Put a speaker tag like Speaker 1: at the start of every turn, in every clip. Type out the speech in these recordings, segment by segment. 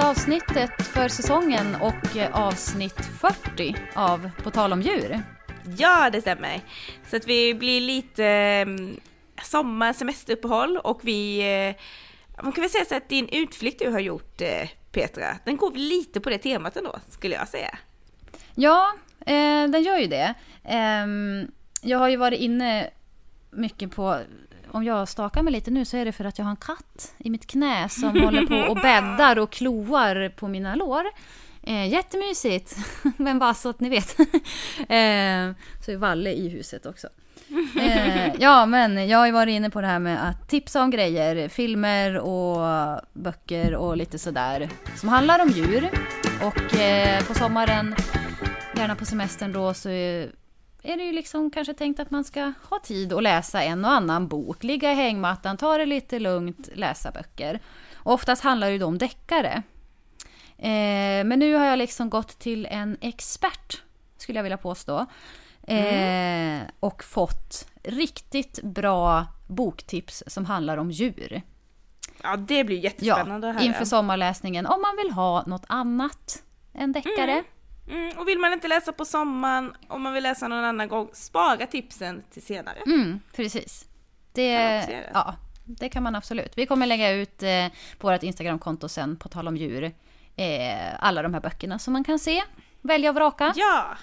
Speaker 1: sista avsnittet för säsongen och eh, avsnitt 40 av På tal om djur.
Speaker 2: Ja, det stämmer. Så att vi blir lite eh, sommar, semesteruppehåll och vi, eh, man kan väl säga så att din utflykt du har gjort eh, Petra, den går lite på det temat ändå, skulle jag säga.
Speaker 1: Ja, eh, den gör ju det. Ehm, jag har ju varit inne mycket på om jag stakar mig lite nu så är det för att jag har en katt i mitt knä som håller på och bäddar och kloar på mina lår. Eh, jättemysigt, men bara så att ni vet. eh, så är Valle i huset också. Eh, ja, men jag har ju varit inne på det här med att tipsa om grejer, filmer och böcker och lite sådär som handlar om djur. Och eh, på sommaren, gärna på semestern då, så är det ju liksom kanske tänkt att man ska ha tid att läsa en och annan bok, ligga i hängmattan, ta det lite lugnt, läsa böcker. Och oftast handlar det om deckare. Eh, men nu har jag liksom gått till en expert, skulle jag vilja påstå. Eh, mm. Och fått riktigt bra boktips som handlar om djur.
Speaker 2: Ja, det blir jättespännande
Speaker 1: ja, Inför sommarläsningen, om man vill ha något annat än deckare. Mm.
Speaker 2: Mm, och vill man inte läsa på sommaren, om man vill läsa någon annan gång, spara tipsen till senare.
Speaker 1: Mm, precis. Det, det. Ja, det kan man absolut. Vi kommer lägga ut eh, på vårt Instagramkonto sen, på tal om djur, eh, alla de här böckerna som man kan se, välja och vraka.
Speaker 2: Ja!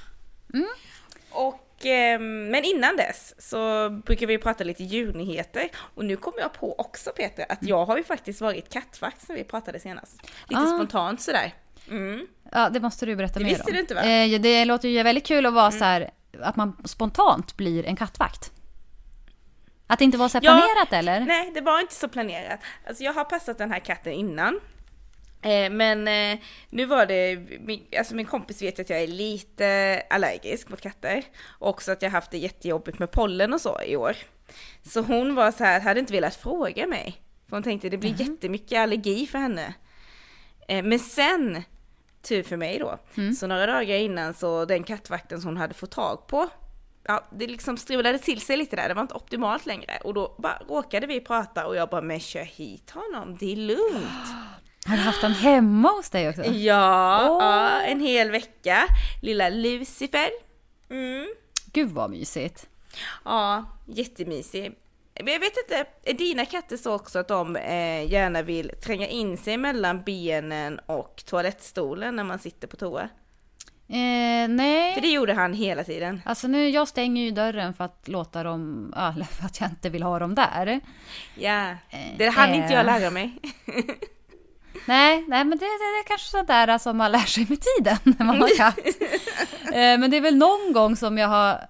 Speaker 2: Mm. Och, eh, men innan dess så brukar vi prata lite djurnyheter. Och nu kommer jag på också Peter, att jag har ju faktiskt varit kattvakt sen vi pratade senast. Lite ah. spontant sådär.
Speaker 1: Mm. Ja, det måste du berätta
Speaker 2: det
Speaker 1: mer om.
Speaker 2: Det visste du inte va?
Speaker 1: Eh, det låter ju väldigt kul att vara mm. så här, att man spontant blir en kattvakt. Att det inte var så planerat ja, eller?
Speaker 2: Nej, det var inte så planerat. Alltså jag har passat den här katten innan. Eh, men eh, nu var det, min, alltså min kompis vet att jag är lite allergisk mot katter. Och också att jag haft det jättejobbigt med pollen och så i år. Så hon var så här, hade inte velat fråga mig. För hon tänkte det blir mm. jättemycket allergi för henne. Eh, men sen, tur för mig då, mm. så några dagar innan så den kattvakten som hon hade fått tag på, ja det liksom strulade till sig lite där, det var inte optimalt längre. Och då bara råkade vi prata och jag bara, men kör hit honom, det är lugnt.
Speaker 1: Har du haft honom hemma hos dig också?
Speaker 2: Ja, oh. ja en hel vecka. Lilla Lucifer. Mm.
Speaker 1: Gud vad mysigt.
Speaker 2: Ja, jättemysig. Jag vet inte, är dina katter så också att de eh, gärna vill tränga in sig mellan benen och toalettstolen när man sitter på toa?
Speaker 1: Eh, nej.
Speaker 2: För det gjorde han hela tiden.
Speaker 1: Alltså nu, jag stänger ju dörren för att låta dem, eller för att jag inte vill ha dem där.
Speaker 2: Ja, det hann eh, inte jag lära mig.
Speaker 1: nej, nej men det, det, det är kanske sådär som man lär sig med tiden när man har katt. eh, men det är väl någon gång som jag har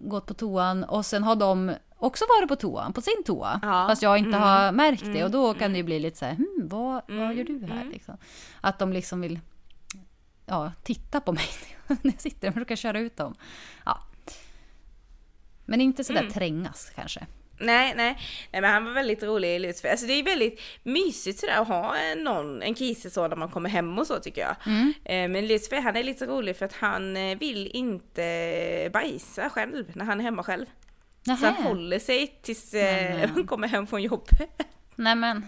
Speaker 1: gått på toan och sen har de också varit på toan, på sin toa. Ja. Fast jag inte mm. har märkt det. Och då kan mm. det ju bli lite så här, hm, vad, vad mm. gör du här? Mm. Liksom. Att de liksom vill ja, titta på mig när jag sitter och försöker köra ut dem. Ja. Men inte sådär mm. trängas kanske.
Speaker 2: Nej, nej, nej, men han var väldigt rolig Lucifer. Alltså det är väldigt mysigt sådär att ha någon, en kise så när man kommer hem och så tycker jag. Mm. Eh, men Lucifer han är lite rolig för att han eh, vill inte bajsa själv när han är hemma själv. Nähä. Så han håller sig tills eh, han kommer hem från jobbet.
Speaker 1: Nämen.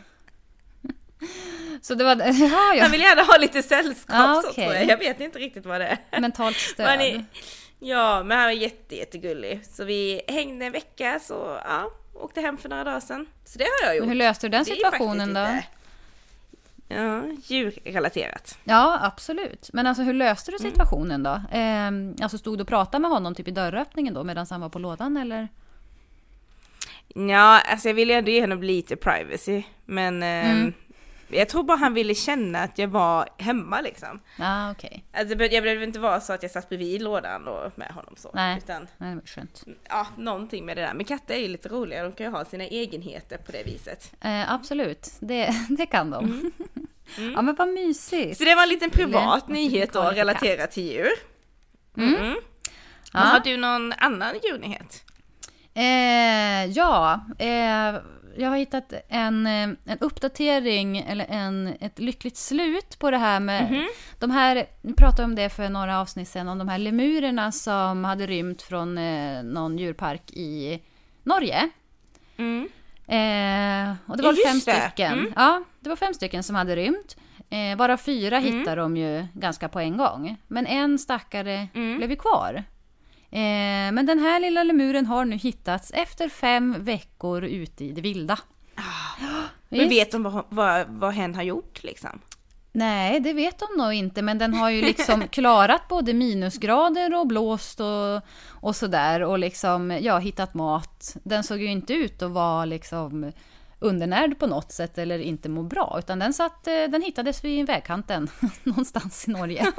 Speaker 1: Så det var...
Speaker 2: Ja, ja. Han vill gärna ha lite sällskap ah, okay. så tror jag. Jag vet inte riktigt vad det är.
Speaker 1: Mentalt stöd. Men,
Speaker 2: ja, men han var jätte, jättegullig. Så vi hängde en vecka så ja, åkte hem för några dagar sedan. Så det har jag gjort.
Speaker 1: Men hur löste du den situationen då? Lite,
Speaker 2: ja, djurrelaterat.
Speaker 1: Ja, absolut. Men alltså hur löste du mm. situationen då? Eh, alltså stod du och pratade med honom typ i dörröppningen då medan han var på lådan eller?
Speaker 2: Ja, alltså jag ville ändå ge honom lite privacy, men mm. eh, jag tror bara han ville känna att jag var hemma liksom.
Speaker 1: Ah, okay.
Speaker 2: Alltså, jag behövde inte vara så att jag satt bredvid lådan och med honom så.
Speaker 1: Nej, utan, Nej det var skönt.
Speaker 2: Ja, någonting med det där. Men katter är ju lite roliga, de kan ju ha sina egenheter på det viset.
Speaker 1: Eh, absolut, det, det kan de. Mm. Mm. ja men vad mysigt.
Speaker 2: Så det var en liten privat nyhet då relaterat till djur. Mm. mm. Men har du någon annan djurnyhet?
Speaker 1: Eh, ja, eh, jag har hittat en, eh, en uppdatering eller en, ett lyckligt slut på det här med mm -hmm. de här, vi pratade om det för några avsnitt sedan, om de här lemurerna som hade rymt från eh, någon djurpark i Norge. Mm. Eh, och det var ja, fem det. stycken. Mm. Ja, det var fem stycken som hade rymt. Eh, bara fyra hittar de ju ganska på en gång. Men en stackare blev ju kvar. Eh, men den här lilla lemuren har nu hittats efter fem veckor ute i det vilda.
Speaker 2: Men
Speaker 1: Visst.
Speaker 2: vet de vad, vad, vad hen har gjort liksom?
Speaker 1: Nej, det vet de nog inte, men den har ju liksom klarat både minusgrader och blåst och, och sådär och liksom, ja, hittat mat. Den såg ju inte ut att vara liksom undernärd på något sätt eller inte må bra, utan den, satt, eh, den hittades vid vägkanten någonstans i Norge.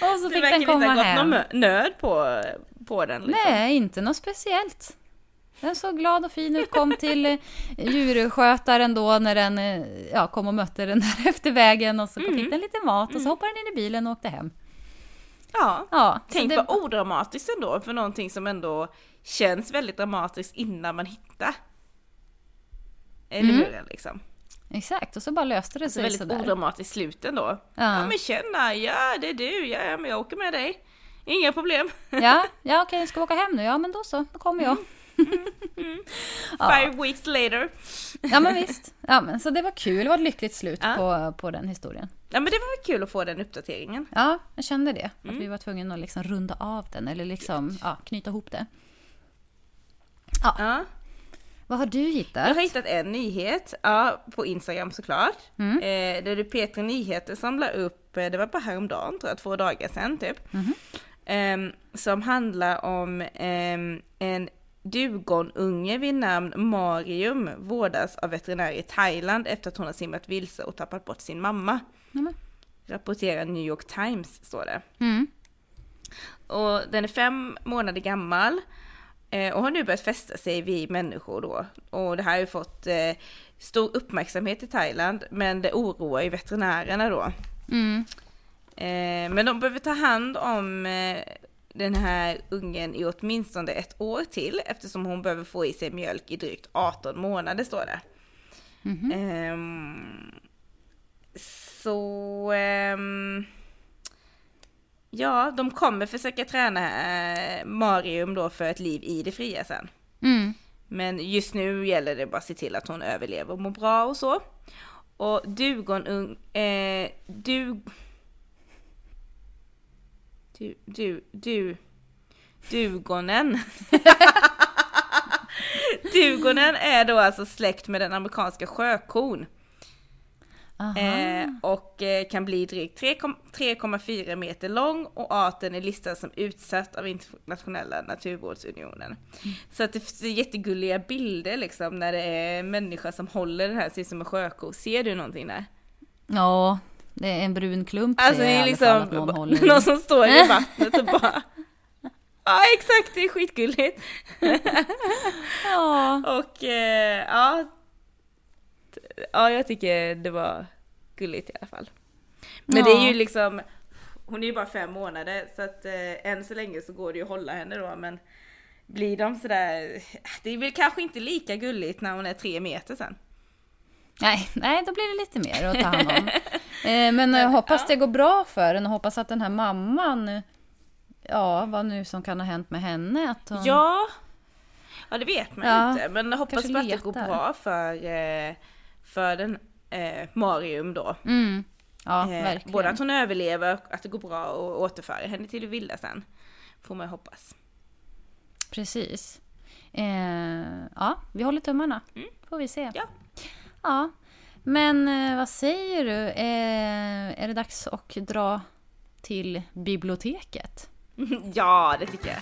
Speaker 1: och så
Speaker 2: Det
Speaker 1: fick
Speaker 2: verkar
Speaker 1: den
Speaker 2: inte
Speaker 1: komma
Speaker 2: ha gått
Speaker 1: hem.
Speaker 2: någon nöd på, på den liksom.
Speaker 1: Nej, inte något speciellt. Den såg glad och fin ut, kom till eh, djurskötaren då när den eh, ja, kom och mötte den där efter vägen och så
Speaker 2: Mm.
Speaker 1: fick den lite mat och så hoppade den in i bilen och åkte hem.
Speaker 2: Ja.
Speaker 1: Ja,
Speaker 2: Tänk
Speaker 1: det,
Speaker 2: vad odramatiskt ändå för någonting som ändå känns väldigt dramatiskt innan man hittar eh,
Speaker 1: Mm.
Speaker 2: lemuren liksom.
Speaker 1: Exakt, och så bara löste det
Speaker 2: Så
Speaker 1: sig
Speaker 2: väldigt
Speaker 1: sådär.
Speaker 2: odramatiskt slut ändå. Ja.
Speaker 1: Ja.
Speaker 2: men tjena, ja det är du, ja men jag åker med dig. Inga problem.
Speaker 1: Ja, ja okej, ska vi åka hem nu? Ja, men då så, då kommer jag. Ja.
Speaker 2: Five weeks later.
Speaker 1: Ja, men visst. Ja, men, så det var kul, det var ett lyckligt slut
Speaker 2: Ja.
Speaker 1: på, på den historien.
Speaker 2: Ja men det var kul att få den uppdateringen.
Speaker 1: Ja, jag kände det. Att
Speaker 2: Mm.
Speaker 1: vi var tvungna att liksom runda av den, eller liksom ja, knyta ihop det.
Speaker 2: Ja.
Speaker 1: Vad har du hittat?
Speaker 2: Jag har hittat en nyhet, ja, på Instagram såklart.
Speaker 1: Mm.
Speaker 2: Eh, där det P3 Nyheter som la upp, eh, det var bara häromdagen tror jag, två dagar sedan typ.
Speaker 1: Mhm.
Speaker 2: Ehm, som handlar om ehm, en dugonunge vid namn Marium vårdas av veterinär i Thailand efter att hon har simmat vilse och tappat bort sin mamma.
Speaker 1: Nämen.
Speaker 2: Rapporterar New York Times står det.
Speaker 1: Mm.
Speaker 2: Och den är fem månader gammal eh, och har nu börjat fästa sig vid människor då. Och det här har ju fått eh, stor uppmärksamhet i Thailand men det oroar ju veterinärerna då.
Speaker 1: Mm.
Speaker 2: Eh, men de behöver ta hand om eh, den här ungen i åtminstone ett år till eftersom hon behöver få i sig mjölk i drygt 18 månader står det.
Speaker 1: Mhm.
Speaker 2: Ehm, så ehm, ja, de kommer försöka träna eh, Marium då för ett liv i det fria sen.
Speaker 1: Mm.
Speaker 2: Men just nu gäller det bara att se till att hon överlever och mår bra och så. Och dugonung, eh, du, du, du, du, dugonen. dugonen är då alltså släkt med den amerikanska sjökon. Eh, och eh, kan bli drygt 3,- 3,4 meter lång och arten är listad som utsatt av internationella naturvårdsunionen. Så att det ser jättegulliga bilder liksom när det är människa som håller den här, ser ut som en sjöko. Ser du någonting där?
Speaker 1: Ja, det är en brun klump
Speaker 2: Alltså det är liksom
Speaker 1: någon håller
Speaker 2: någon som står i vattnet och bara Ja exakt, det är skitgulligt.
Speaker 1: Ja.
Speaker 2: Och eh, ja, ja jag tycker det var gulligt i alla fall. Men det är ju
Speaker 1: Ja.
Speaker 2: liksom, hon är ju bara fem månader så att eh, än så länge så går det ju att hålla henne då men blir de sådär, det är väl kanske inte lika gulligt när hon är tre meter sen.
Speaker 1: Nej, nej, då blir det lite mer att ta hand om. Eh, Men jag hoppas det går bra för den och hoppas att den här mamman, ja, vad nu som kan ha hänt med henne. Att hon...
Speaker 2: Ja, ja det vet man
Speaker 1: Ja,
Speaker 2: inte men jag hoppas bara att det går bra för, eh, för den eh, Marium då.
Speaker 1: Mm. Ja,
Speaker 2: Eh,
Speaker 1: verkligen.
Speaker 2: både att hon överlever och att det går bra att återföra henne till det vilda sen. Får man ju hoppas.
Speaker 1: Precis. Eh, ja, vi håller tummarna. Får vi se.
Speaker 2: Mm. Ja.
Speaker 1: Ja. Men eh, vad säger du? Eh, är det dags att dra till biblioteket?
Speaker 2: ja, det tycker jag.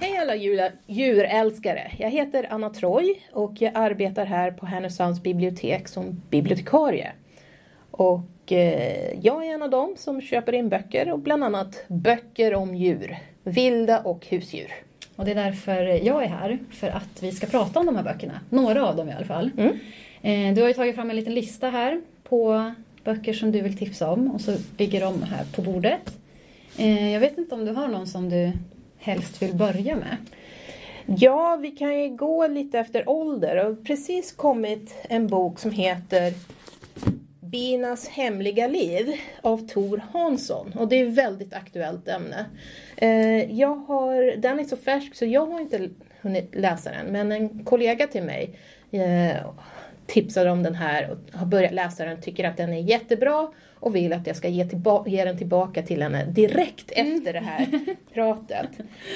Speaker 3: Hej alla djur, djurälskare! Jag heter Anna Troy och jag arbetar här på Härnösands bibliotek som bibliotekarie. Och eh, jag är en av dem som köper in böcker och bland annat böcker om djur. Vilda och husdjur.
Speaker 1: Och det är därför jag är här, för att vi ska prata om de här böckerna. Några av dem i alla fall. Eh, du har ju tagit fram en liten lista här på böcker som du vill tipsa om och så ligger de här på bordet. Eh, jag vet inte om du har någon som du helst vill börja med?
Speaker 3: Ja, vi kan ju gå lite efter ålder. Har precis kommit en bok som heter Binas hemliga liv av Tor Hansson. Och det är ett väldigt aktuellt ämne. Eh, Jag har, den är så färsk så jag har inte hunnit läsa den. Men en kollega till mig eh, tipsade om den här och har börjat läsa den, tycker att den är jättebra och vill att jag ska ge, tillba- ge den tillbaka till henne direkt efter det här pratet.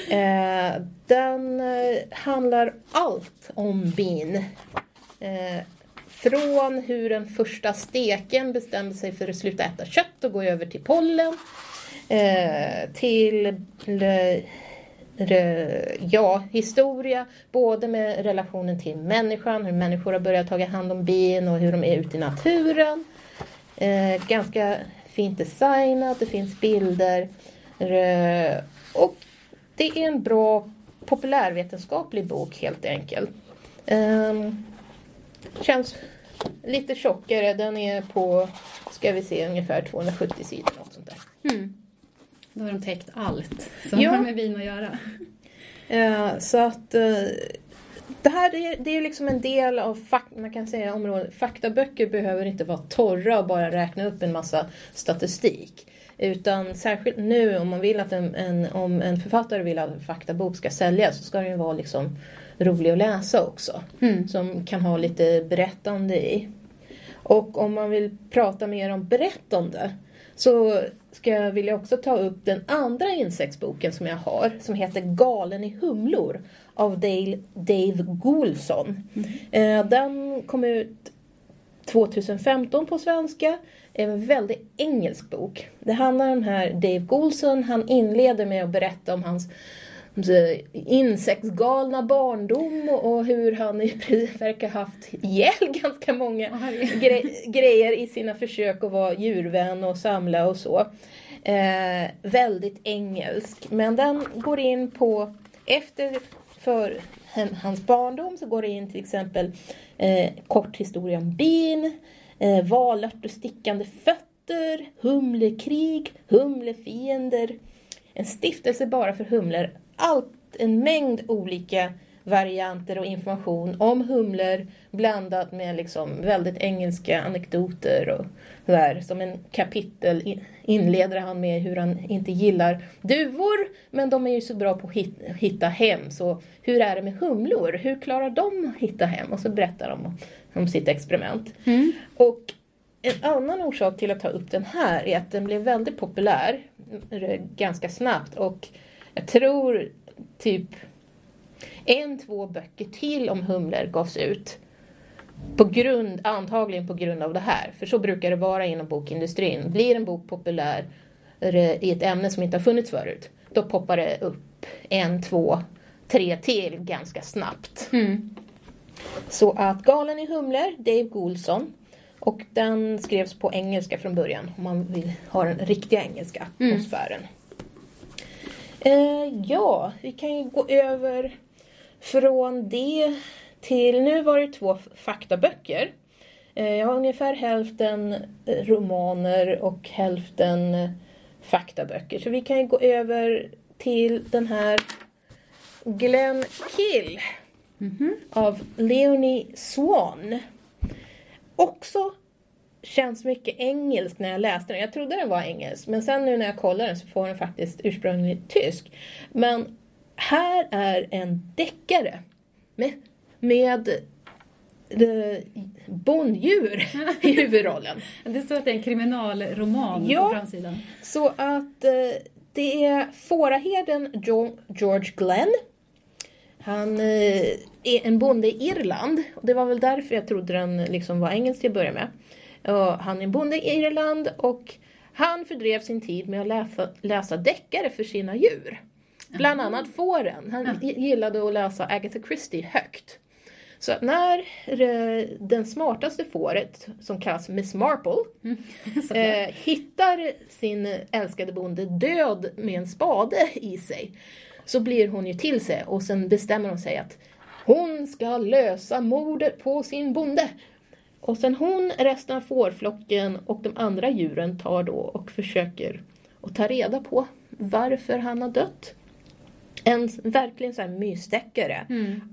Speaker 3: Eh, den eh, handlar allt om bin. Eh, från hur den första steken bestämde sig för att sluta äta kött och gå över till pollen. Eh, till eh, ja, historia, både med relationen till människan, hur människor har börjat ta hand om bin och hur de är ute i naturen. Eh, ganska fint designat, det finns bilder. Eh, och det är en bra populärvetenskaplig bok helt enkelt. Eh, känns lite tjockare, den är på, ska vi se, ungefär 270 sidor. Något sånt där.
Speaker 4: Mm. Då har de täckt allt som
Speaker 3: Ja.
Speaker 4: har med vin att göra.
Speaker 3: Eh, så att eh, det här är, det är liksom en del av fak- man kan säga området. Faktaböcker behöver inte vara torra och bara räkna upp en massa statistik. Utan särskilt nu om man vill att en, en, om en författare vill att en faktabok ska säljas så ska den ju vara liksom rolig att läsa också.
Speaker 4: Mm.
Speaker 3: Som kan ha lite berättande i. Och om man vill prata mer om berättande så ska jag vilja också ta upp den andra insektsboken som jag har som heter Galen i humlor av Dale, Dave Goulson. Eh, Den kom ut 2015 på svenska. En väldigt engelsk bok. Det handlar om här Dave Goulson. Han inleder med att berätta om hans insektsgalna barndom och hur han verkar haft ihjäl ganska många gre- grejer i sina försök att vara djurvän och samla och så. Eh, väldigt engelsk. Men den går in på, efter för hans barndom så går det in till exempel eh, kort historia om bin, eh, valört stickande fötter, humlekrig, humlefiender, en stiftelse bara för humlor. Allt, en mängd olika varianter och information om humlor blandat med liksom väldigt engelska anekdoter och där. Som en kapitel in- inleder han med hur han inte gillar duvor men de är ju så bra på att hit- hitta hem så hur är det med humlor? Hur klarar de att hitta hem? Och så berättar de om, om sitt experiment. Och en annan orsak till att ta upp den här är att den blev väldigt populär eh, ganska snabbt och jag tror typ en, två böcker till om humlor gavs ut. På grund, antagligen på grund av det här, för så brukar det vara inom bokindustrin. Blir en bok populär eh, i ett ämne som inte har funnits förut, då poppar det upp en, två, tre till ganska snabbt.
Speaker 4: Mm.
Speaker 3: Så att Galen i humlor, Dave Goulson. Och den skrevs på engelska från början om man vill ha den riktiga engelska atmosfären. Eh, ja, vi kan ju gå över från det till, nu var det två faktaböcker. Eh, jag har ungefär hälften eh, romaner och hälften eh, faktaböcker. Så vi kan ju gå över till den här Glenn Kill av Leonie Swan. Också känns mycket engelsk när jag läste den. Jag trodde den var engelsk men sen nu när jag kollar den så får den faktiskt ursprungligen tysk. Men här är en deckare med, med eh, bonddjur i huvudrollen.
Speaker 4: Det står att det är en kriminalroman
Speaker 3: Ja.
Speaker 4: på framsidan.
Speaker 3: Så att eh, det är fåraherden Jo- George Glenn. Han eh, är en bonde i Irland. Och det var väl därför jag trodde den liksom var engelsk till att börja med. Och han är en bonde i Irland och han fördrev sin tid med att läsa, läsa deckare för sina djur. Bland annat fåren. Han gillade att läsa Agatha Christie högt. Så när eh, den smartaste fåret, som kallas Miss Marple, eh, hittar sin älskade bonde död med en spade i sig, så blir hon ju till sig och sen bestämmer hon sig att hon ska lösa mordet på sin bonde. Och sen hon, resten av fårflocken och de andra djuren tar då och försöker att ta reda på varför han har dött. En verkligen så här mysdeckare.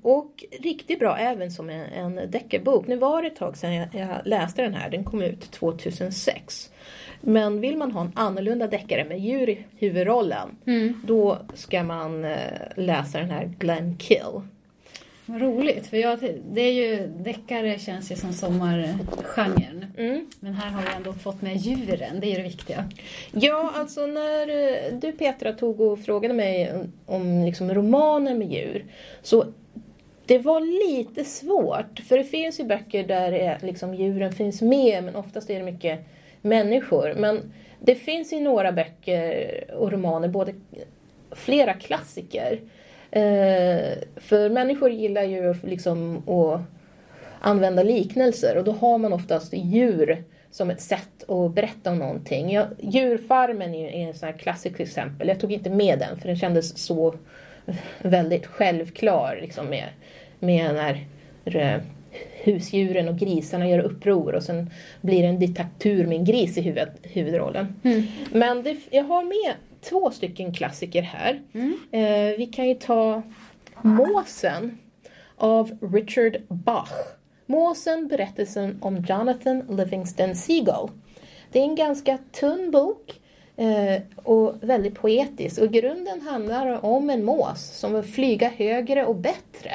Speaker 3: Och riktigt bra även som en, en deckarbok. Nu var det ett tag sedan jag, jag läste den här. Den kom ut 2006. Men vill man ha en annorlunda deckare med djur i huvudrollen. Då ska man eh, läsa den här Glenn Kill.
Speaker 4: Vad roligt, för jag, det är ju, deckare känns ju som sommargenren.
Speaker 3: Mm.
Speaker 4: Men här har vi ändå fått med djuren, det är ju det viktiga.
Speaker 3: Ja, alltså när eh, du Petra tog och frågade mig om, om liksom romaner med djur. Så det var lite svårt. För det finns ju böcker där är, liksom, djuren finns med men oftast är det mycket människor. Men det finns ju några böcker och romaner, både flera klassiker. Eh, för människor gillar ju liksom att använda liknelser och då har man oftast djur som ett sätt att berätta om någonting. Jag, djurfarmen är är en sån här klassisk exempel. Jag tog inte med den för den kändes så väldigt självklar liksom med, med när eh, husdjuren och grisarna gör uppror och sen blir det en diktatur med en gris i huvud, huvudrollen. Men det, jag har med två stycken klassiker här. Eh, vi kan ju ta Måsen av Richard Bach. Måsen, berättelsen om Jonathan Livingston Seagull. Det är en ganska tunn bok eh, och väldigt poetisk. Och grunden handlar om en mås som vill flyga högre och bättre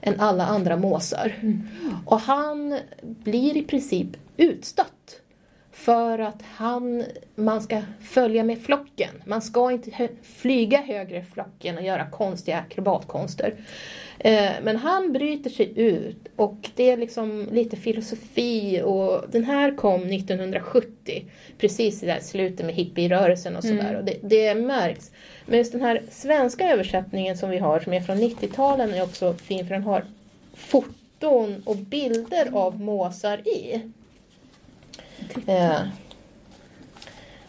Speaker 3: än alla andra måsar. Och han blir i princip utstött. För att han, man ska följa med flocken. Man ska inte hö flyga högre i flocken och göra konstiga akrobatkonster. Eh, men han bryter sig ut och det är liksom lite filosofi och den här kom 1970. Precis i det här slutet med hippierörelsen och sådär. Och det, det märks. Men just den här svenska översättningen som vi har som är från 90-talen är också fin för den har foton och bilder av måsar i. Eh,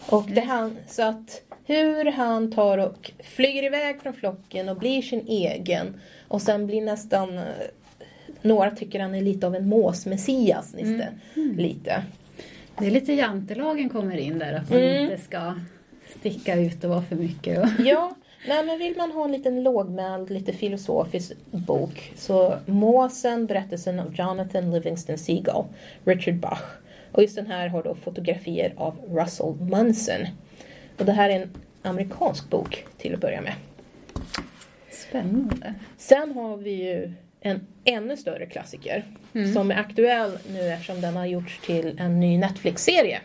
Speaker 3: och det han, så att hur han tar och flyger iväg från flocken och blir sin egen och sen blir nästan eh, några tycker han är lite av en måsmessias. Lite. lite.
Speaker 4: Det är lite jantelagen kommer in där, att man
Speaker 3: Mm.
Speaker 4: inte ska sticka ut och vara för mycket. Och...
Speaker 3: Ja, nej, men vill man ha en liten lågmäld, lite filosofisk bok så Måsen, berättelsen om Jonathan Livingston Seagull, Richard Bach. Och just den här har då fotografier av Russell Munson. Och det här är en amerikansk bok till att börja med.
Speaker 4: Spännande.
Speaker 3: Sen har vi ju en ännu större klassiker som är aktuell nu eftersom den har gjorts till en ny Netflix-serie.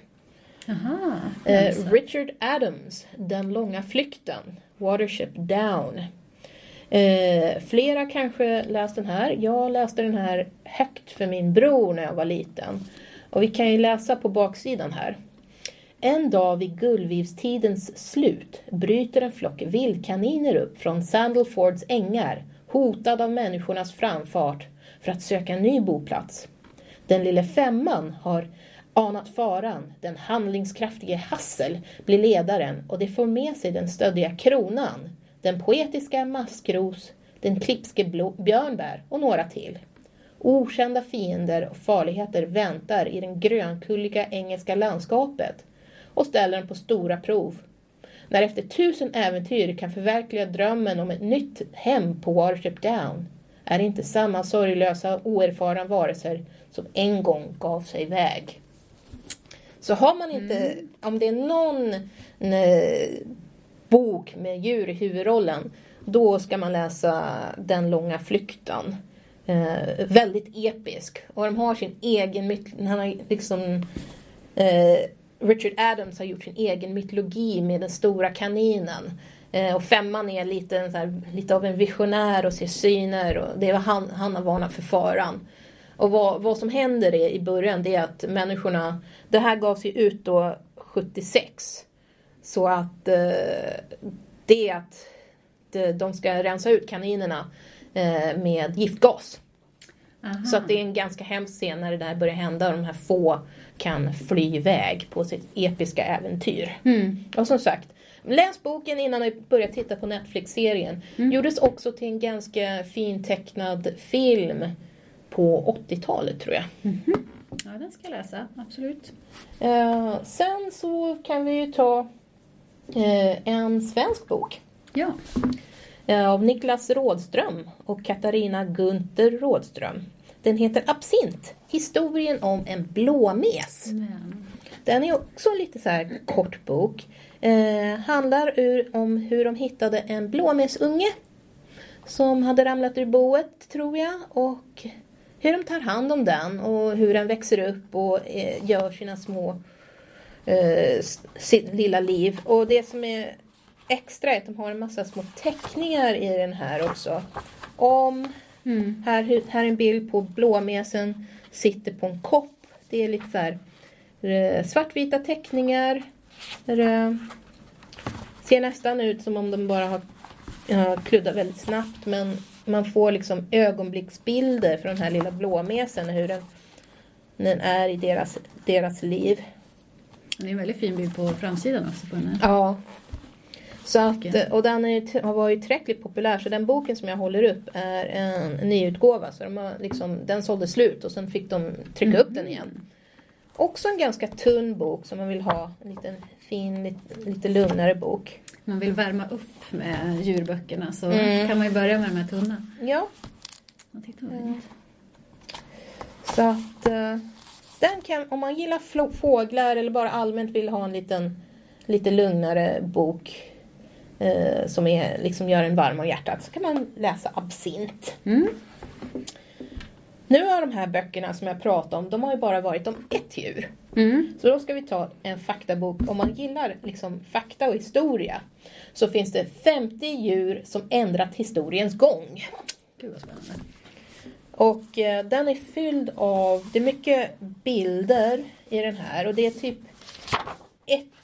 Speaker 4: Aha,
Speaker 3: Eh. Richard Adams, Den långa flykten, Watership Down. Eh, flera kanske läst den här. Jag läste den här högt för min bror när jag var liten. Och vi kan ju läsa på baksidan här. En dag vid gullvivstidens slut bryter en flock vildkaniner upp från Sandalfords ängar, hotad av människornas framfart, för att söka en ny boplats. Den lille femman har anat faran, den handlingskraftige Hassel blir ledaren och det får med sig den stöddiga kronan, den poetiska Maskros, den klipske Blå- Björnbär och några till. Okända fiender och farligheter väntar i det grönkulliga engelska landskapet och ställer dem på stora prov. När efter tusen äventyr kan förverkliga drömmen om ett nytt hem på Watership Down är det inte samma sorglösa oerfarna varelser som en gång gav sig iväg. Så har man inte, om det är någon eh, bok med djur i huvudrollen, då ska man läsa Den långa flykten. Eh, väldigt episk. Och de har sin egen mytologi, han har liksom eh, Richard Adams har gjort sin egen mytologi med den stora kaninen. Eh, och femman är lite, en så här, lite av en visionär och ser syner. Och det är vad han, han har varnat för faran. Och vad, vad som händer är, i början det är att människorna, det här gavs ju ut då 76. Så att eh, det är att de, ska rensa ut kaninerna med giftgas.
Speaker 4: Aha.
Speaker 3: Så att det är en ganska hemsk scen när det där börjar hända och de här få kan fly iväg på sitt episka äventyr.
Speaker 4: Mm.
Speaker 3: Och som sagt, läs boken innan ni börjar titta på Netflix-serien. Gjordes också till en ganska fin tecknad film på 80-talet tror jag.
Speaker 4: Ja, den ska jag läsa, absolut.
Speaker 3: Eh, sen så kan vi ju ta eh, en svensk bok.
Speaker 4: Ja.
Speaker 3: Eh, av Niklas Rådström och Katarina Gunther Rådström. Den heter Absint, historien om en blåmes.
Speaker 4: Men,
Speaker 3: Den är också lite så här kort bok. Eh, handlar ur, om hur de hittade en blåmesunge som hade ramlat ur boet tror jag och hur de tar hand om den och hur den växer upp och eh, gör sina små eh, sitt lilla liv. Och det som är extra är att de har en massa små teckningar i den här också. Om,
Speaker 4: Mm.
Speaker 3: här, här är en bild på blåmesen sitter på en kopp. Det är lite så här eh, svartvita teckningar. Det ser nästan ut som om de bara har ja, kluddat väldigt snabbt men man får liksom ögonblicksbilder från den här lilla blåmesen hur den, den är i deras, deras liv.
Speaker 4: Det är en väldigt fin bild på framsidan också på den här.
Speaker 3: Ja. Så att, och den är, har varit tillräckligt populär så den boken som jag håller upp är en nyutgåva. Så de har liksom, den sålde slut och sen fick de trycka upp den igen. Också en ganska tunn bok som man vill ha. En liten fin, lite, lite lugnare bok.
Speaker 4: Man vill värma upp med djurböckerna så
Speaker 3: Mm.
Speaker 4: kan man ju börja med de här tunna.
Speaker 3: Ja,
Speaker 4: fint.
Speaker 3: så att eh, den kan, om man gillar fåglar eller bara allmänt vill ha en liten lite lugnare bok eh, som är, liksom gör en varm om hjärtat så kan man läsa Absint.
Speaker 4: Mm.
Speaker 3: Nu har de här böckerna som jag pratade om, de har ju bara varit om ett djur.
Speaker 4: Mm.
Speaker 3: Så då ska vi ta en faktabok. Om man gillar liksom fakta och historia så finns det 50 djur som ändrat historiens gång.
Speaker 4: Gud vad spännande.
Speaker 3: Och eh, den är fylld av, det är mycket bilder i den här och det är typ ett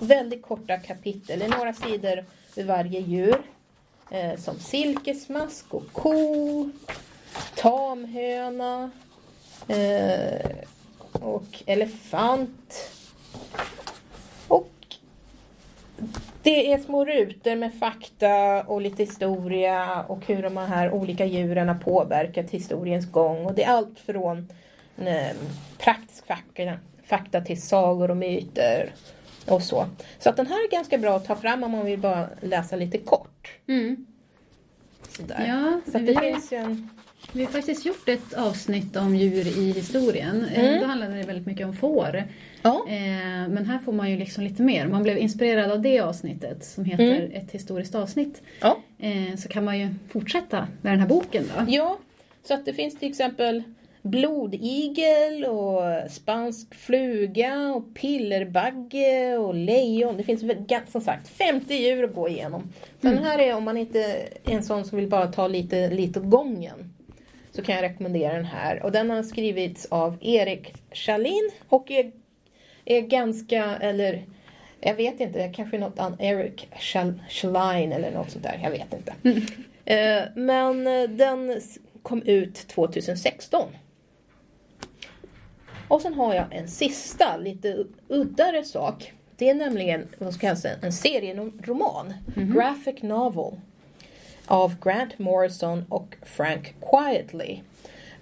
Speaker 3: väldigt korta kapitel, det är några sidor vid varje djur. Eh, som silkesmask och ko, tamhöna eh, och elefant. Och det är små rutor med fakta och lite historia och hur de här olika djuren har påverkat historiens gång. Och det är allt från eh, praktisk fakta, fakta till sagor och myter och så. Så att den här är ganska bra att ta fram om man vill bara läsa lite kort.
Speaker 4: Mm.
Speaker 3: Sådär.
Speaker 4: Ja,
Speaker 3: Så
Speaker 4: vi har
Speaker 3: en...
Speaker 4: Vi har faktiskt gjort ett avsnitt om djur i historien. Eh,
Speaker 3: Mm.
Speaker 4: Då handlade det väldigt mycket om får.
Speaker 3: Ja.
Speaker 4: Eh, Men här får man ju liksom lite mer. Man blev inspirerad av det avsnittet som heter
Speaker 3: Mm.
Speaker 4: Ett historiskt avsnitt.
Speaker 3: Ja.
Speaker 4: Eh, Så kan man ju fortsätta med den här boken då.
Speaker 3: ja, så att det finns till exempel blodigel och spansk fluga och pillerbagge och lejon. Det finns som sagt 50 djur att gå igenom. Den här är om man inte är en sån som vill bara ta lite, lite åt gången. Så kan jag rekommendera den här. Och den har skrivits av Erik Schalin och är, är ganska, eller jag vet inte, kanske något annat, Eric Schal- Schalin eller något sånt där, jag vet inte. Eh, men eh, den kom ut 2016. Och sen har jag en sista, lite uddare sak. Det är nämligen vad ska jag säga, en serieroman, graphic novel, av Grant Morrison och Frank Quietly.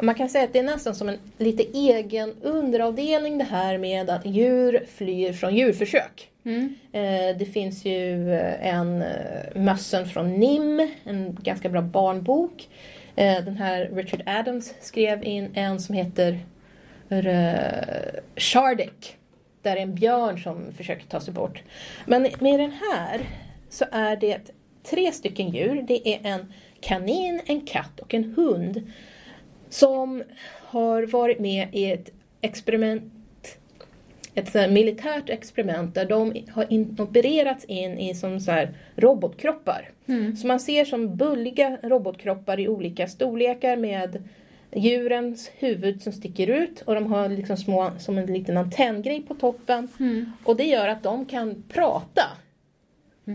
Speaker 3: Man kan säga att det är nästan som en lite egen underavdelning det här med att djur flyr från djurförsök.
Speaker 4: Mm.
Speaker 3: Eh, Det finns ju eh, en eh, Mössen från NIM, en ganska bra barnbok. Den här Richard Adams skrev in en som heter eh, Shardik. Där är en björn som försöker ta sig bort. Men med den här så är det tre stycken djur. Det är en kanin, en katt och en hund. Som har varit med i ett experiment ett militärt experiment där de har opererats in i som så här robotkroppar. Så man ser som bulliga robotkroppar i olika storlekar med djurens huvud som sticker ut och de har liksom små, som en liten antenngrej på toppen. Och det gör att de kan prata.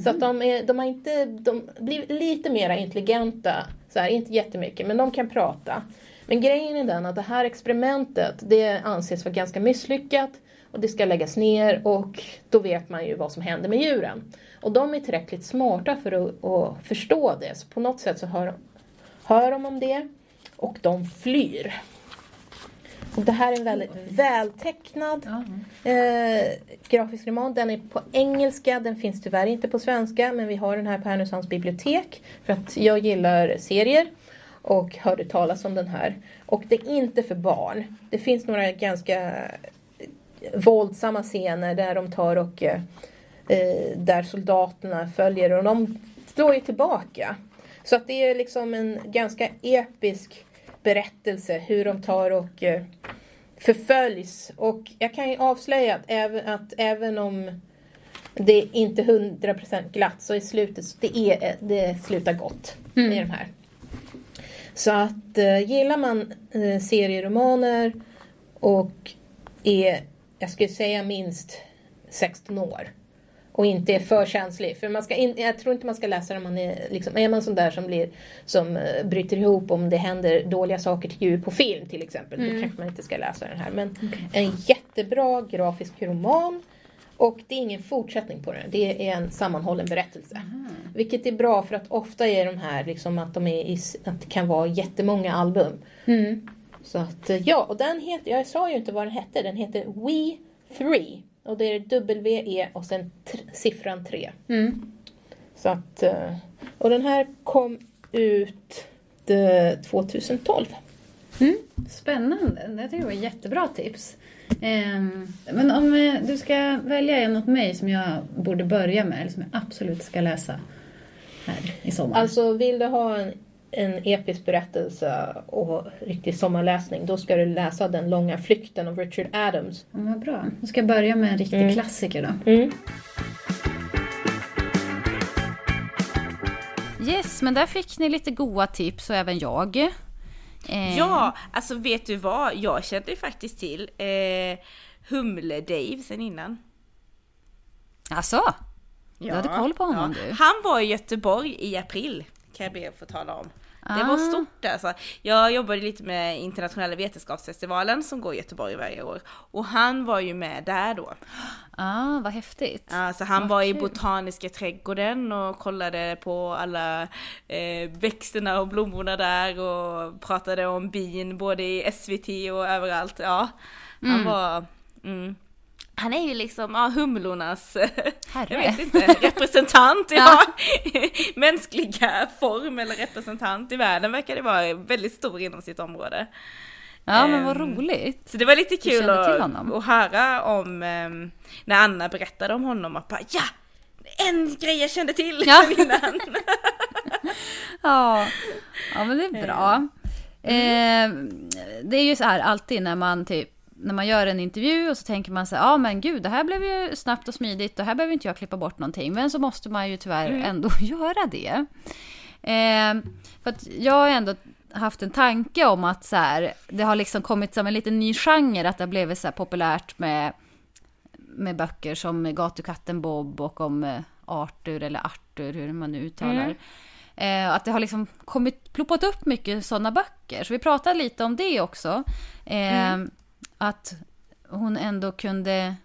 Speaker 3: Så att de, är, de, har inte, de blir lite mer intelligenta, så här, inte jättemycket, men de kan prata. Men grejen är den att det här experimentet, det anses vara ganska misslyckat och det ska läggas ner och då vet man ju vad som händer med djuren. Och de är tillräckligt smarta för att, att förstå det, så på något sätt så hör, hör de om det och de flyr. Och det här är en väldigt vältecknad. Eh, grafisk roman, den är på engelska, den finns tyvärr inte på svenska men vi har den här på Härnösands bibliotek för att jag gillar serier och hörde talas om den här. Och det är inte för barn. Det finns några ganska våldsamma scener där de tar och eh, där soldaterna följer och de slår ju tillbaka. Så att det är liksom en ganska episk berättelse hur de tar och eh, förföljs. Och jag kan ju avslöja att även, att även om det är inte 100% glatt så i slutet, så det, är, det slutar gott
Speaker 1: Mm.
Speaker 3: i de här. Så att eh, gillar man eh, serieromaner och är, jag skulle säga minst 16 år och inte är för känslig. För man ska in, jag tror inte man ska läsa det om man är, liksom, är man sån där som, blir, som eh, bryter ihop om det händer dåliga saker till djur på film till exempel. Då kanske man inte ska läsa den här. Men en jättebra grafisk roman. Och det är ingen fortsättning på den. Det är en sammanhållen berättelse. Vilket är bra för att ofta är de här liksom att, de är i, att det kan vara jättemånga album. Så att eh, ja, och den heter, jag sa ju inte vad den hette, den heter We 3. Och det är W-E och sen siffran 3. Så att, eh, och den här kom ut eh, 2012.
Speaker 4: Spännande. Jag tycker det var jättebra tips. Ehm, Men om eh, du ska välja en åt mig som jag borde börja med, eller som jag absolut ska läsa här i sommar.
Speaker 3: Alltså vill du ha en, en episk berättelse och riktig sommarläsning då ska du läsa Den långa flykten av Richard Adams.
Speaker 4: Ja, vad bra. Då ska jag börja med en riktig klassiker då.
Speaker 3: Mm.
Speaker 1: Yes, men där fick ni lite goda tips och även jag. Eh,
Speaker 2: Ja, alltså vet du vad? Jag kände faktiskt till eh, Humle-Dave sen innan.
Speaker 1: Alltså, du hade koll på honom du?
Speaker 2: Han var i Göteborg i april, kan jag be att få tala om. Det var
Speaker 1: Ah.
Speaker 2: stort alltså. Jag jobbade lite med internationella vetenskapsfestivalen som går i Göteborg varje år. Och han var ju med där då.
Speaker 1: Ah, vad häftigt.
Speaker 2: Alltså han
Speaker 1: Vad
Speaker 2: var i
Speaker 1: kul.
Speaker 2: botaniska trädgården och kollade på alla eh, växterna och blommorna där och pratade om bin både i SVT och överallt. Ja, han
Speaker 1: Mm.
Speaker 2: var... Mm. Han är ju liksom ja, humlornas, eh,
Speaker 1: Herre.
Speaker 2: jag vet inte, representant, ja. Mänskliga form eller representant i världen verkar det vara väldigt stor inom sitt område.
Speaker 1: Ja, men vad
Speaker 2: Ehm,
Speaker 1: roligt.
Speaker 2: Så det var lite kul att, att höra om ehm, när Anna berättade om honom att bara ja! En grej jag kände till
Speaker 1: Ja.
Speaker 2: innan.
Speaker 1: Ja, ja men det är bra. Eh, det är ju så här alltid när man typ när man gör en intervju och så tänker man så här, ja men gud, det här blev ju snabbt och smidigt och här behöver inte jag klippa bort någonting. Men så måste man ju tyvärr ändå göra det. Eh, för att jag har ändå haft en tanke om att så här, det har liksom kommit som en liten ny genre, att det har blivit så här populärt med, med böcker som Gatukatten Bob och om eh, Arthur eller Arthur, hur man nu uttalar. Eh, att det har liksom kommit, ploppat upp mycket sådana böcker. Så vi pratade lite om det också. Eh, Att hon ändå kunde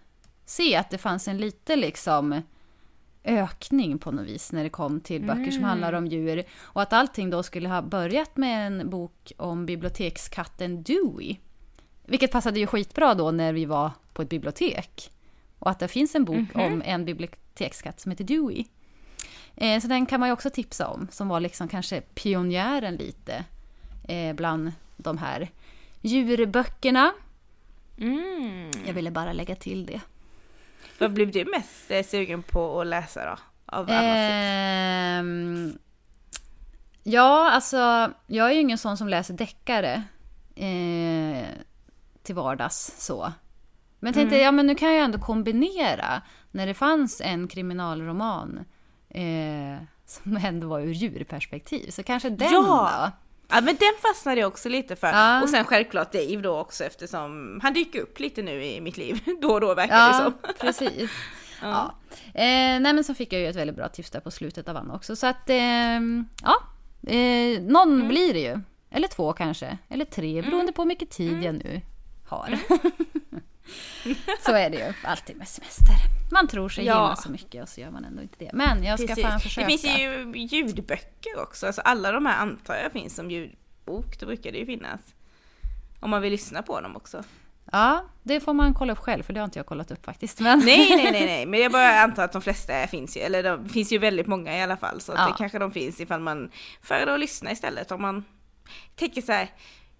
Speaker 1: se att det fanns en lite liksom ökning på något vis när det kom till böcker som handlar om djur. Och att allting då skulle ha börjat med en bok om bibliotekskatten Dewey. Vilket passade ju skitbra då när vi var på ett bibliotek. Och att det finns en bok om en bibliotekskatt som heter Dewey. Eh, så den kan man ju också tipsa om, som var liksom kanske pionjären lite eh, bland de här djurböckerna.
Speaker 2: Mm.
Speaker 1: Jag ville bara lägga till det.
Speaker 2: Vad blev du mest eh, sugen på att läsa då? Av?
Speaker 1: Ehm, ja, alltså jag är ju ingen sån som läser deckare eh, till vardags så. Men tänkte, ja men nu kan jag ändå kombinera när det fanns en kriminalroman eh, som ändå var ur djurperspektiv. Så kanske den
Speaker 2: Ja!
Speaker 1: då?
Speaker 2: Ja men den fastnade jag också lite för.
Speaker 1: Ja.
Speaker 2: Och sen självklart Dave då också eftersom han dyker upp lite nu i mitt liv. Då och då verkar det
Speaker 1: Ja,
Speaker 2: som.
Speaker 1: precis. ja. Eh, nej men så fick jag ju ett väldigt bra tips där på slutet av Anna också. Så att, ehm, ja. Eh, någon
Speaker 2: Mm.
Speaker 1: blir det ju. Eller två kanske. Eller tre, beroende på hur mycket tid
Speaker 2: Mm.
Speaker 1: jag nu har. så är det ju alltid med semester. Man tror sig
Speaker 2: Ja.
Speaker 1: hinna så mycket och så gör man ändå inte det. Men jag ska
Speaker 2: Precis.
Speaker 1: fan försöka.
Speaker 2: Det finns ju ljudböcker också. Alltså alla de här antar jag finns som ljudbok. Då brukar det ju finnas. Om man vill lyssna på dem också.
Speaker 1: Ja, det får man kolla upp själv för det har inte jag kollat upp faktiskt. Men...
Speaker 2: Nej, nej, nej, nej, men jag bara antar att de flesta finns ju, eller det finns ju väldigt många i alla fall, så
Speaker 1: Ja.
Speaker 2: det kanske de finns ifall man föredrar att lyssna istället om man tänker så här,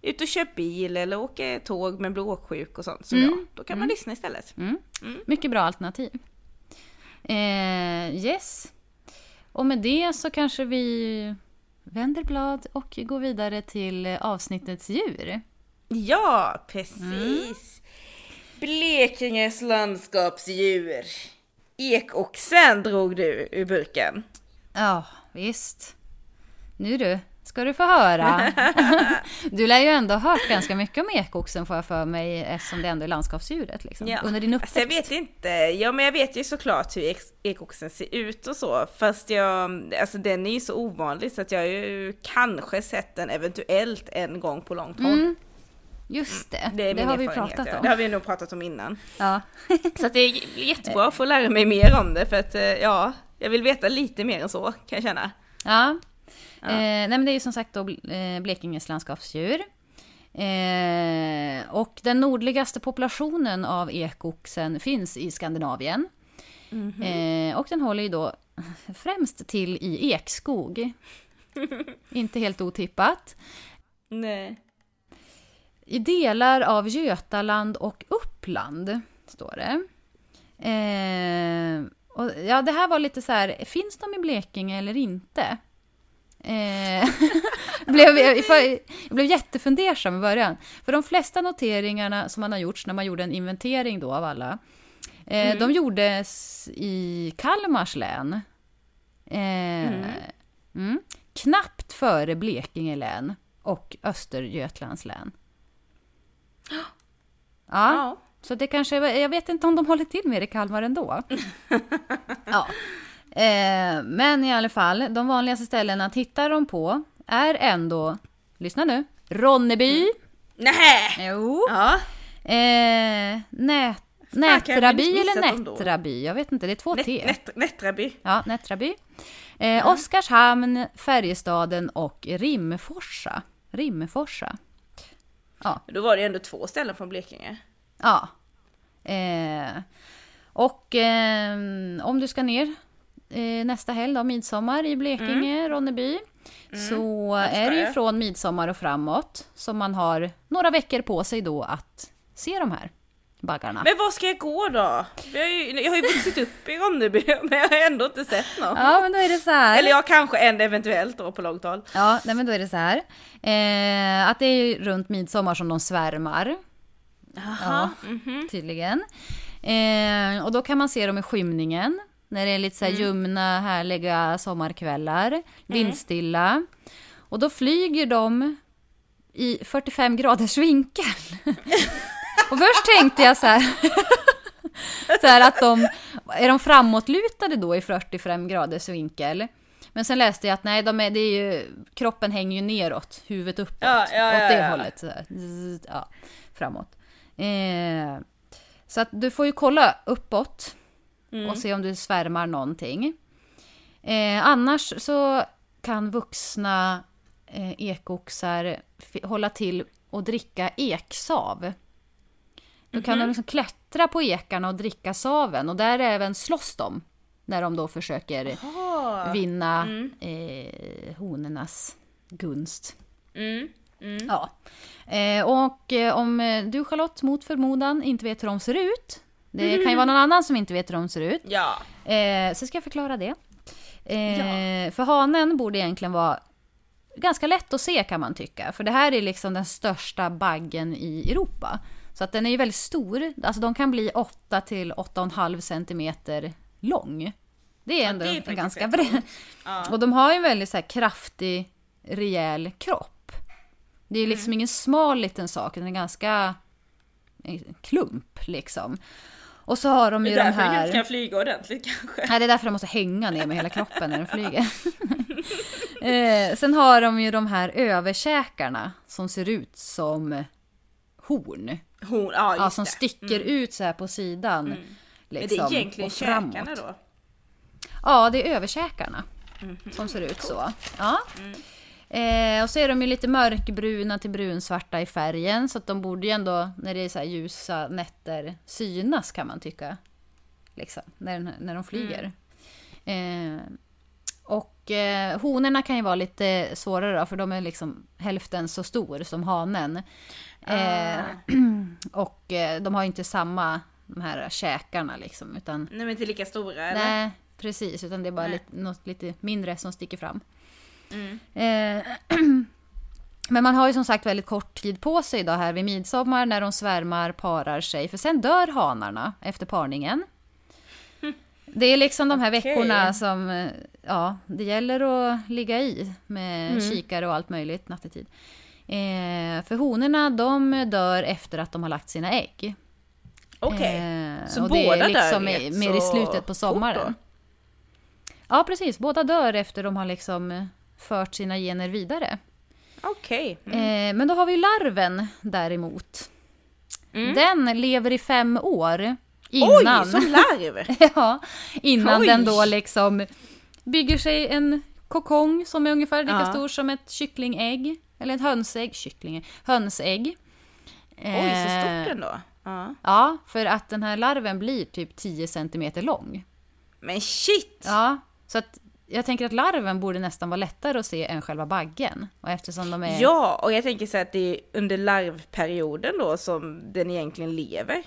Speaker 2: ut och kör bil eller åker tåg men blir åksjuk och sånt som
Speaker 1: Mm.
Speaker 2: jag, då kan man lyssna istället.
Speaker 1: Mm. Mycket bra alternativ. Eh, yes. Och med det så kanske vi vänder blad och går vidare till avsnittets djur.
Speaker 2: Ja, precis. Blekinges landskapsdjur. Ekoxen drog du ur burken.
Speaker 1: Ja, visst. Nu du, ska du få höra. du lär ju ändå ha hört ganska mycket om ekoxen får jag för mig eftersom det ändå är landskapsdjuret liksom,
Speaker 2: Ja.
Speaker 1: under din uppväxt.
Speaker 2: Alltså jag vet inte, ja men jag vet ju såklart hur ekoxen ser ut och så, fast jag, alltså den är ju så ovanlig så att jag har ju kanske sett den eventuellt en gång på långt håll.
Speaker 1: Mm, Just det,
Speaker 2: Det
Speaker 1: det, har vi pratat
Speaker 2: ja.
Speaker 1: om.
Speaker 2: Det har vi nog pratat om innan.
Speaker 1: Ja.
Speaker 2: Så att det är jättebra att få lära mig mer om det för att eh, ja, jag vill veta lite mer än så kan jag känna.
Speaker 1: Ja. Eh, nej men det är ju som sagt då eh, Blekinges landskapsdjur. Eh, och den nordligaste populationen av ekoxen finns i Skandinavien. Eh, och den håller ju då främst till i ekskog. Inte helt otippat.
Speaker 2: Nej.
Speaker 1: I delar av Götaland och Uppland, står det. Eh, och, ja, det här var lite så här, finns de i Blekinge eller inte? Eh, blev, jag, jag blev jättefundersam i början. För de flesta noteringarna som man har gjort när man gjorde en inventering då av alla, eh, de gjordes i Kalmars län. Eh, mm, knappt före Blekinge län och Östergötlands län. Ja,
Speaker 2: Ja.
Speaker 1: så det kanske, jag vet inte om de håller till mer i Kalmar ändå. ja. Eh, men i alla fall, de vanligaste ställena tittar de på är ändå, lyssna nu, Ronneby,
Speaker 2: Nähä!
Speaker 1: jo,
Speaker 2: Ja.
Speaker 1: eh, Nät, Nätraby eller
Speaker 2: dem?
Speaker 1: Nättraby, jag vet inte, det är två T.
Speaker 2: nät, Nättraby.
Speaker 1: Ja, Nättraby. Eh, Oskarshamn, Färjestaden och Rimforsa. Rimforsa.
Speaker 2: Då var det ändå två ställen från Blekinge.
Speaker 1: Ja. Eh, och eh, om du ska ner eh, nästa helg då, midsommar i Blekinge, Ronneby. Så
Speaker 2: det ska
Speaker 1: är det ju från midsommar och framåt som man har några veckor på sig då att se de här baggarna.
Speaker 2: Men var ska jag gå då? Jag har ju, jag har ju vuxit upp i Ronneby men jag har ändå inte sett någon.
Speaker 1: Ja, men då är det så här.
Speaker 2: Eller jag kanske en eventuellt då på långt håll.
Speaker 1: Ja, nej, men då är det så här. Eh, att det är ju runt midsommar som de svärmar. Ja, tydligen. Eh, och då kan man se dem i skymningen. När det är lite så här ljumna, härliga sommarkvällar. Vindstilla. Och då flyger de i 45 graders vinkel. och först tänkte jag så här. så här att de, är de framåtlutade då i 45 graders vinkel? Men sen läste jag att nej, de är, det är ju, kroppen hänger ju neråt, huvudet uppåt.
Speaker 2: Ja, ja,
Speaker 1: åt
Speaker 2: ja,
Speaker 1: det
Speaker 2: ja.
Speaker 1: hållet. Så här, ja, framåt. Eh, så att du får ju kolla uppåt
Speaker 2: Mm.
Speaker 1: och se om du svärmar någonting. Eh, annars så kan vuxna eh, ekoxar hålla till och dricka eksav. Då kan
Speaker 2: Mhm.
Speaker 1: de liksom klättra på ekarna och dricka saven och där även slåss de. När de då försöker
Speaker 2: Ah.
Speaker 1: vinna eh, honornas gunst.
Speaker 2: Mm.
Speaker 1: Ja. Eh, och eh, om du Charlotte mot förmodan inte vet hur de ser ut. Det kan ju vara någon annan som inte vet hur de ser ut.
Speaker 2: Ja.
Speaker 1: Eh, så ska jag förklara det. Eh, För hanen borde egentligen vara ganska lätt att se kan man tycka. För det här är liksom den största baggen i Europa. Så att den är ju väldigt stor. Alltså de kan bli 8 till 8,5 centimeter lång. Det är ändå
Speaker 2: det är
Speaker 1: ganska bred.
Speaker 2: Ja.
Speaker 1: Och de har ju en väldigt så här kraftig, rejäl kropp. Det är ju liksom ingen smal liten sak, utan en ganska en klump liksom. Och så har de
Speaker 2: Det
Speaker 1: ju
Speaker 2: är
Speaker 1: de
Speaker 2: därför den
Speaker 1: här...
Speaker 2: inte kan flyga ordentligt kanske.
Speaker 1: Nej, det är därför den måste hänga ner med hela kroppen när den flyger. eh, sen har de ju de här överkäkarna som ser ut som horn.
Speaker 2: Hon, ja,
Speaker 1: Ja, som
Speaker 2: det.
Speaker 1: sticker ut så här på sidan.
Speaker 2: Det
Speaker 1: Liksom,
Speaker 2: är egentligen
Speaker 1: och framåt.
Speaker 2: käkarna då?
Speaker 1: Ja, det är överkäkarna som ser ut så. Ja. Eh, och så är de ju lite mörkbruna till brunsvarta i färgen så att de borde ju ändå, när det är så ljusa nätter, synas kan man tycka. Liksom, när, när de flyger. Eh, och eh, honorna kan ju vara lite svårare då, för de är liksom hälften så stor som hanen. Eh, och eh, de har ju inte samma, de här käkarna liksom, utan
Speaker 2: Nej men inte lika stora eller?
Speaker 1: Nej, precis. Utan det är bara lite, något lite mindre som sticker fram. Eh, men man har ju som sagt väldigt kort tid på sig då här vid midsommar när de svärmar parar sig. För sen dör hanarna efter parningen. Det är liksom de här
Speaker 2: Okej.
Speaker 1: veckorna som, eh, ja, det gäller att ligga i med kikare och allt möjligt nattetid. Eh, för honorna, de dör efter att de har lagt sina ägg.
Speaker 2: Okej.
Speaker 1: Eh,
Speaker 2: Så
Speaker 1: och det
Speaker 2: båda
Speaker 1: är liksom
Speaker 2: dör
Speaker 1: mer i slutet på sommaren. Ja, precis. Båda dör efter de har liksom fört sina gener vidare.
Speaker 2: Okej. Mm.
Speaker 1: Eh, men då har vi larven däremot.
Speaker 2: Mm.
Speaker 1: Den lever i fem år innan,
Speaker 2: Oj, som larv!
Speaker 1: ja, innan
Speaker 2: Oj.
Speaker 1: den då liksom bygger sig en kokong som är ungefär lika
Speaker 2: Ja.
Speaker 1: stor som ett kycklingägg. Eller ett hönsägg. Kyckling, hönsägg.
Speaker 2: Oj, så
Speaker 1: Eh,
Speaker 2: stort ändå. Ja.
Speaker 1: Ja, för att den här larven blir typ 10 centimeter lång.
Speaker 2: Men shit!
Speaker 1: Ja, så att jag tänker att larven borde nästan vara lättare att se än själva baggen. Och eftersom de är...
Speaker 2: Ja, och jag tänker så att det är under larvperioden då som den egentligen lever.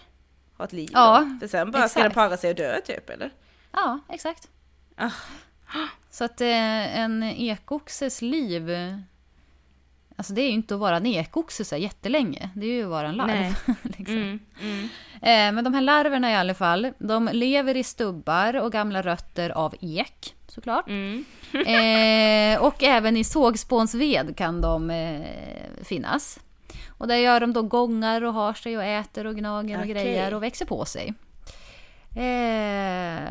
Speaker 2: Har ett liv
Speaker 1: Ja,
Speaker 2: då. För sen bara ska den
Speaker 1: exakt.
Speaker 2: para sig och dö typ eller?
Speaker 1: Ja, exakt.
Speaker 2: Ah.
Speaker 1: Så att eh, en ekoxes liv... Alltså det är ju inte att vara en ekoxe så jättelänge. Det är ju att vara en larv.
Speaker 2: Nej.
Speaker 1: liksom.
Speaker 2: Mm, mm.
Speaker 1: Eh, men de här larverna i alla fall, de lever i stubbar och gamla rötter av ek, såklart.
Speaker 2: Mm.
Speaker 1: Eh, och även i sågspånsved kan de eh, finnas. Och där gör de då gångar och har sig och äter och gnager och
Speaker 2: Okej.
Speaker 1: grejer och växer på sig. Eh,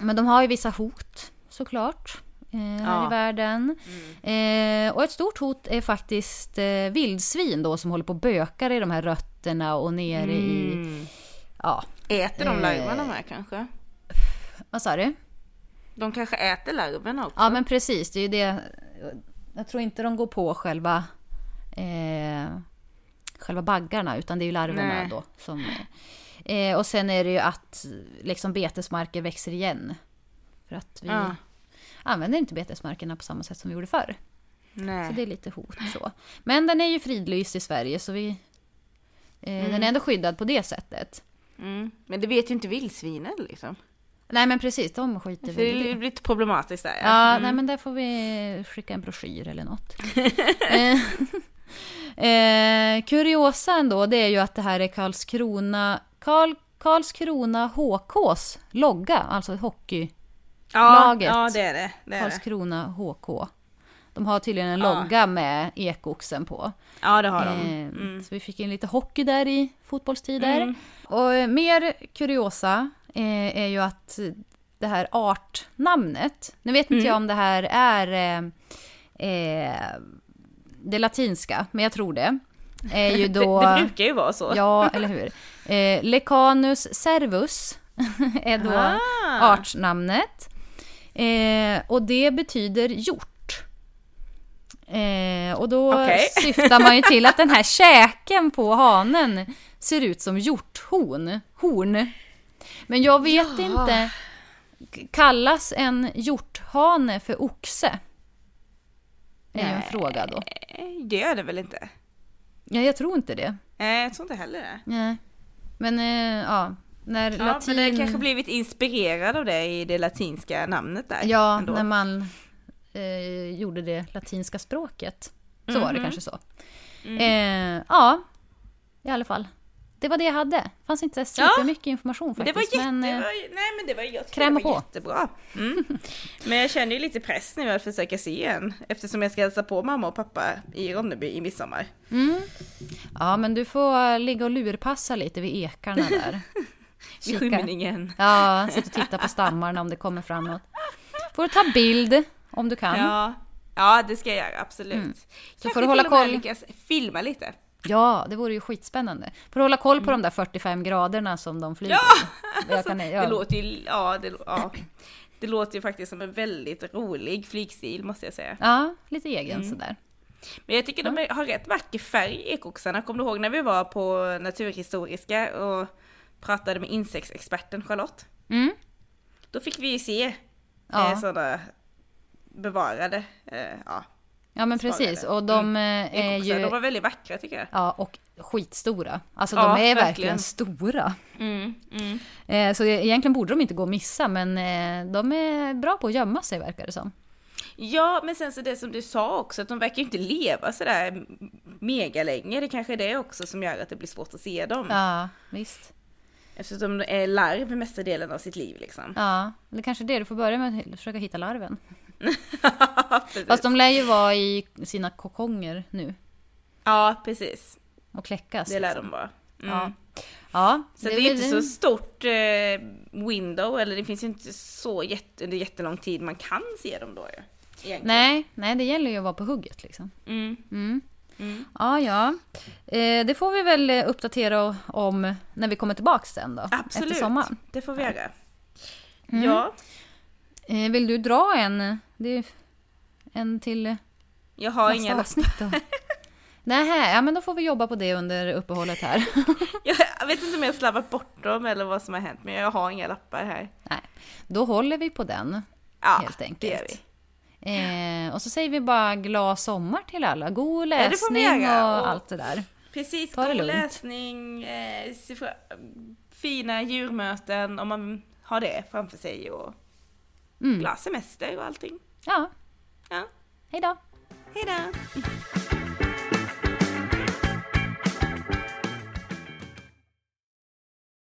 Speaker 1: men de har ju vissa hot såklart. Eh, här
Speaker 2: Ja.
Speaker 1: i världen. Eh, och ett stort hot är faktiskt eh, vildsvin då som håller på och bökar i de här rötterna och nere i...
Speaker 2: Mm.
Speaker 1: Ja,
Speaker 2: Äter de
Speaker 1: Eh.
Speaker 2: larverna med kanske?
Speaker 1: vad sa du?
Speaker 2: De kanske äter larverna också?
Speaker 1: Ja men precis, det är ju det. Jag tror inte de går på själva eh, själva baggarna utan det är ju larverna
Speaker 2: Nej.
Speaker 1: då. Som, eh, och sen är det ju att liksom betesmarker växer igen. För att vi
Speaker 2: Ja.
Speaker 1: Använder inte betesmarkerna på samma sätt som vi gjorde förr. Så
Speaker 2: Nej.
Speaker 1: det är lite hot så. Men den är ju fridlyst i Sverige så vi eh, den är ändå skyddad på det sättet.
Speaker 2: Mm. Men det vet ju inte vildsvinen liksom.
Speaker 1: Nej men precis, de skiter väl i
Speaker 2: det är lite problematiskt där
Speaker 1: Ja,
Speaker 2: Mm.
Speaker 1: nej men där får vi skicka en broschyr eller något. eh, eh, kuriosan då, det är ju att det här är Karlskrona, Karl, Karlskrona HKs logga, alltså hockey,
Speaker 2: ja,
Speaker 1: laget.
Speaker 2: Ja, det är det. det, är.
Speaker 1: Karlskrona HK. De har tydligen en
Speaker 2: Ja.
Speaker 1: logga med ekoxen på.
Speaker 2: Ja, det har de.
Speaker 1: Eh,
Speaker 2: Mm.
Speaker 1: Så vi fick in lite hockey där i fotbollstider.
Speaker 2: Mm.
Speaker 1: Och eh, mer kuriosa eh, är ju att det här artnamnet, nu vet
Speaker 2: Mm.
Speaker 1: inte jag om det här är eh, det latinska, men jag tror det. Är ju då...
Speaker 2: Det, det brukar ju vara så.
Speaker 1: Ja, eller hur? Eh, Lecanus servus är då
Speaker 2: Ah.
Speaker 1: artnamnet. Eh, och det betyder hjort. Eh, och då
Speaker 2: Okej.
Speaker 1: syftar man ju till att den här käken på hanen ser ut som hjorthorn. Horn. Men jag vet
Speaker 2: Ja.
Speaker 1: inte. Kallas en hjorthane för oxe? Är ju en
Speaker 2: Nej.
Speaker 1: fråga då.
Speaker 2: Nej, Det gör det väl inte?
Speaker 1: Ja, jag tror inte det.
Speaker 2: Nej, jag tror inte heller det.
Speaker 1: Nej. Men eh, ja, när
Speaker 2: Ja,
Speaker 1: latin...
Speaker 2: men det kanske blivit inspirerad av det i det latinska namnet där.
Speaker 1: Ja,
Speaker 2: ändå.
Speaker 1: när man eh, gjorde det latinska språket. Så var det
Speaker 2: Mhm.
Speaker 1: kanske så. Eh, ja, i alla fall. Det var det jag hade. Det fanns inte så
Speaker 2: Ja,
Speaker 1: supermycket information
Speaker 2: Det
Speaker 1: faktiskt.
Speaker 2: var jätte,
Speaker 1: men,
Speaker 2: det
Speaker 1: eh,
Speaker 2: var, nej men det var, jag det var
Speaker 1: på.
Speaker 2: jättebra. Mm. Men jag känner ju lite press nu att försöka se en, eftersom jag ska hälsa på mamma och pappa i Ronneby i midsommar.
Speaker 1: mm. Ja, men du får ligga och lurpassa lite vid ekarna där. Kika.
Speaker 2: skymningen.
Speaker 1: Ja, sitta och titta på stammarna om det kommer fram något. Får du ta bild om du kan.
Speaker 2: Ja. ja, det ska jag göra, absolut.
Speaker 1: Mm. Så
Speaker 2: Kanske
Speaker 1: får du hålla
Speaker 2: till och med
Speaker 1: koll.
Speaker 2: lyckas filma lite.
Speaker 1: Ja, det vore ju skitspännande. Får du hålla koll på de där 45 graderna som de flyger.
Speaker 2: Ja!
Speaker 1: Jag kan,
Speaker 2: Det
Speaker 1: jag,
Speaker 2: låter ju, ja det, ja, det låter ju faktiskt som en väldigt rolig flygstil måste jag säga.
Speaker 1: ja, lite egen
Speaker 2: Mm.
Speaker 1: sådär.
Speaker 2: Men jag tycker de är- har rätt vacker färg, ekoxarna. Kommer du ihåg när vi var på Naturhistoriska och pratade med insektsexperten Charlotte?
Speaker 1: Mm.
Speaker 2: Då fick vi ju se
Speaker 1: Ja.
Speaker 2: eh, sådana bevarade, eh, ja,
Speaker 1: Ja men
Speaker 2: Svalare.
Speaker 1: precis. Och de eh, är ju...
Speaker 2: De var väldigt vackra tycker jag.
Speaker 1: Ja, och skitstora. Alltså
Speaker 2: Ja,
Speaker 1: de är verkligen,
Speaker 2: verkligen.
Speaker 1: stora.
Speaker 2: Mm, mm.
Speaker 1: Eh, så egentligen borde de inte gå att missa, men eh, de är bra på att gömma sig verkar det som.
Speaker 2: Ja, men sen så det som du sa också, att de verkar ju inte leva sådär mega länge. Det kanske är det också som gör att det blir svårt att se dem.
Speaker 1: Ja, visst.
Speaker 2: Eftersom de är larv mesta delen av sitt liv liksom.
Speaker 1: Ja, det kanske är det du får börja med, att försöka hitta larven. Fast de lär ju vara i sina kokonger nu
Speaker 2: Ja, precis.
Speaker 1: och kläckas.
Speaker 2: Det lär
Speaker 1: liksom.
Speaker 2: de vara. Mm.
Speaker 1: Ja. ja,
Speaker 2: Så det, är inte
Speaker 1: väl-
Speaker 2: så stort eh, window, eller det finns ju inte så jätte, under jättelång tid man kan se dem då ju. Egentligen.
Speaker 1: Nej, nej, det gäller ju att vara på hugget liksom.
Speaker 2: Mm.
Speaker 1: Mm.
Speaker 2: Mm.
Speaker 1: Ja, ja. Eh, det får vi väl eh, uppdatera om när vi kommer tillbaks sen då.
Speaker 2: Absolut,
Speaker 1: Efter sommaren.
Speaker 2: det får vi göra.
Speaker 1: Mm.
Speaker 2: Ja,
Speaker 1: Eh, vill du dra en, en till
Speaker 2: jag har
Speaker 1: nästa
Speaker 2: inga
Speaker 1: avsnitt då? Nej, ja men då får vi jobba på det under uppehållet här.
Speaker 2: Jag vet inte om jag slarvat bort dem eller vad som har hänt, men jag har inga lappar här.
Speaker 1: Nej, då håller vi på den.
Speaker 2: Ja,
Speaker 1: Helt enkelt.
Speaker 2: det gör vi.
Speaker 1: Eh, och så säger vi bara glad sommar till alla. God läsning och
Speaker 2: Och-
Speaker 1: allt det där.
Speaker 2: Precis,
Speaker 1: Ta
Speaker 2: god läsning, eh, fina djurmöten om man har det framför sig och
Speaker 1: Mm.
Speaker 2: glad semester och allting.
Speaker 1: Ja,
Speaker 2: Ja,
Speaker 1: hej då.
Speaker 2: hejdå!